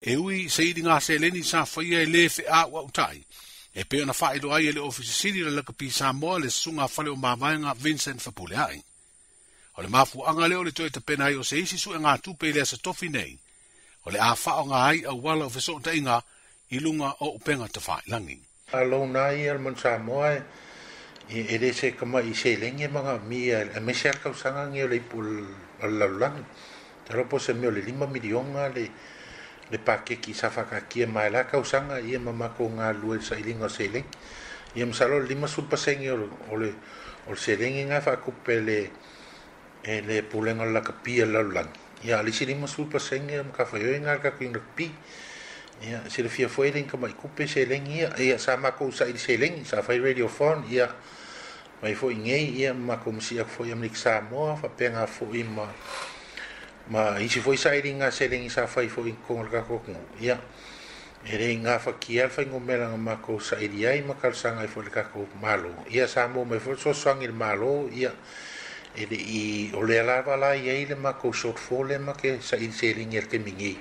e ui se iri ngā se leni sa whaia e le fe a ua utai. E peo na whaero ai e le ofisi siri la lakapi sa moa le sunga whale o mamaenga Vincent Fapule ai. O le mafu anga leo le toi tapena ai o se isi su e ngā tupe i lea sa tofi nei. O le a whao ngā ai a wala o fesok ta inga i lunga o upenga ta whae langi. A lo nā i alman sa moa e e le se kama i se lengi e mga mi e, e a me se akau sanga ngi o le ipu al lalang. Tara po se me o le lima milionga le le pakeki sa fakakia mai la kausanga i e mama ko nga lue sa ilinga seile i am salo lima sul paseng yo ole ol seleng nga fa kupele e le pulenga la kapia la lang ya ali si lima sul paseng am ka fayo nga ka kin le pi ya si le fia foeling ka mai kupe seleng ya ya sa ma ko sa il seleng sa fa radio phone ya mai fo ngei ya ma ko si ak fo yam liksa mo fa penga fo imma ma isi foi saire nga se lengi sa fai foi kong ka ko ko ya ere nga fa ki al fa ngo mera ma ko saire ai ma kal sanga e foi ka ko malo ya sa mo me foi so sang il malo ya ele i ole la bala i ile ma ko so fo le ma ke sa in se lengi er ke mingi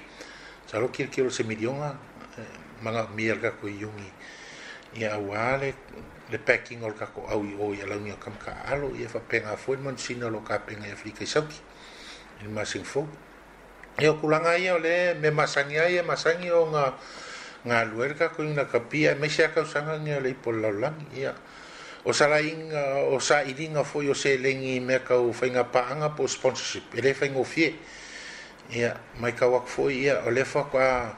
sa ro kir kiro se milionga e, ma na mier ka ko yungi ya wale le packing or ka ko au o ya la ngi kam ka alo ye fa pena foi mon sino lo ka pena ya flika sa ni masing fo e o kulanga ia le me masangi ai e masangi o nga nga luerka ko ina kapia me sia ka e usanga ni le pol la lang ia o sala ing o sa iringa fo yo se lengi me ka u fainga pa anga po sponsorship e le fainga fie ia mai ka wak fo ia o le fa kwa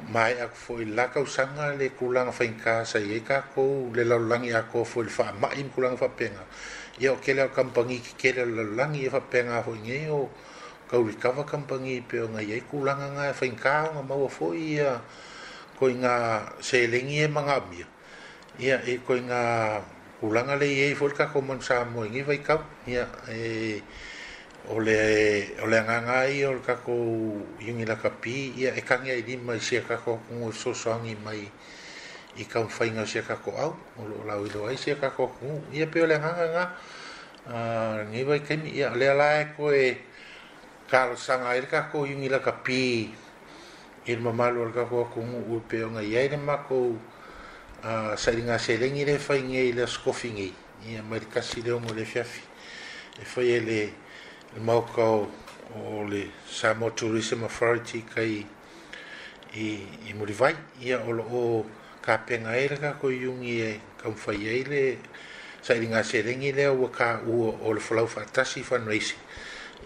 mai aku foi la kausanga le kulang fa in casa e ka ko le la lang ia ko foi fa mai in kulang fa penga ye o kele kampangi ki kele la lang ia e fa penga ho nge o ka u kava kampangi pe o ye kulang nga fa in ka nga ma fo ia ko nga se le ngi e manga mi ia e ko nga kulang e le ia foi ka ko mon sa mo nge fa ka ia e ole ole ngangai ol kako yungi la kapi ia e kangi ai ma se ka ko so sangi mai i ka fainga se ko au o la wilo ai se ko ku ia pe ole nganga nga ngi vai ken ia ole la ko e kal sanga i kako yungi la kapi il mamalu ol ko ku u pe nga ia ko a sa ringa se lengi le fainga ile skofingi ia mai si le mo le fiafi e foi ele e mauka o, o le Samoa Tourism Authority kai i, i Murivai, ia o lo ka penga eraka ko yungi e kamwhai eile, sa iringa se rengi leo wa ka ua o le wholau whaatasi fundraising.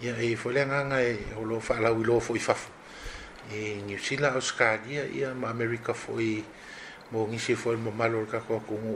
Ia e wholea nganga e o lo whaalau i lo fo i fafu. I New Zealand, Australia, ia ma Amerika fo i mo ngisi fo i mo malo rika ko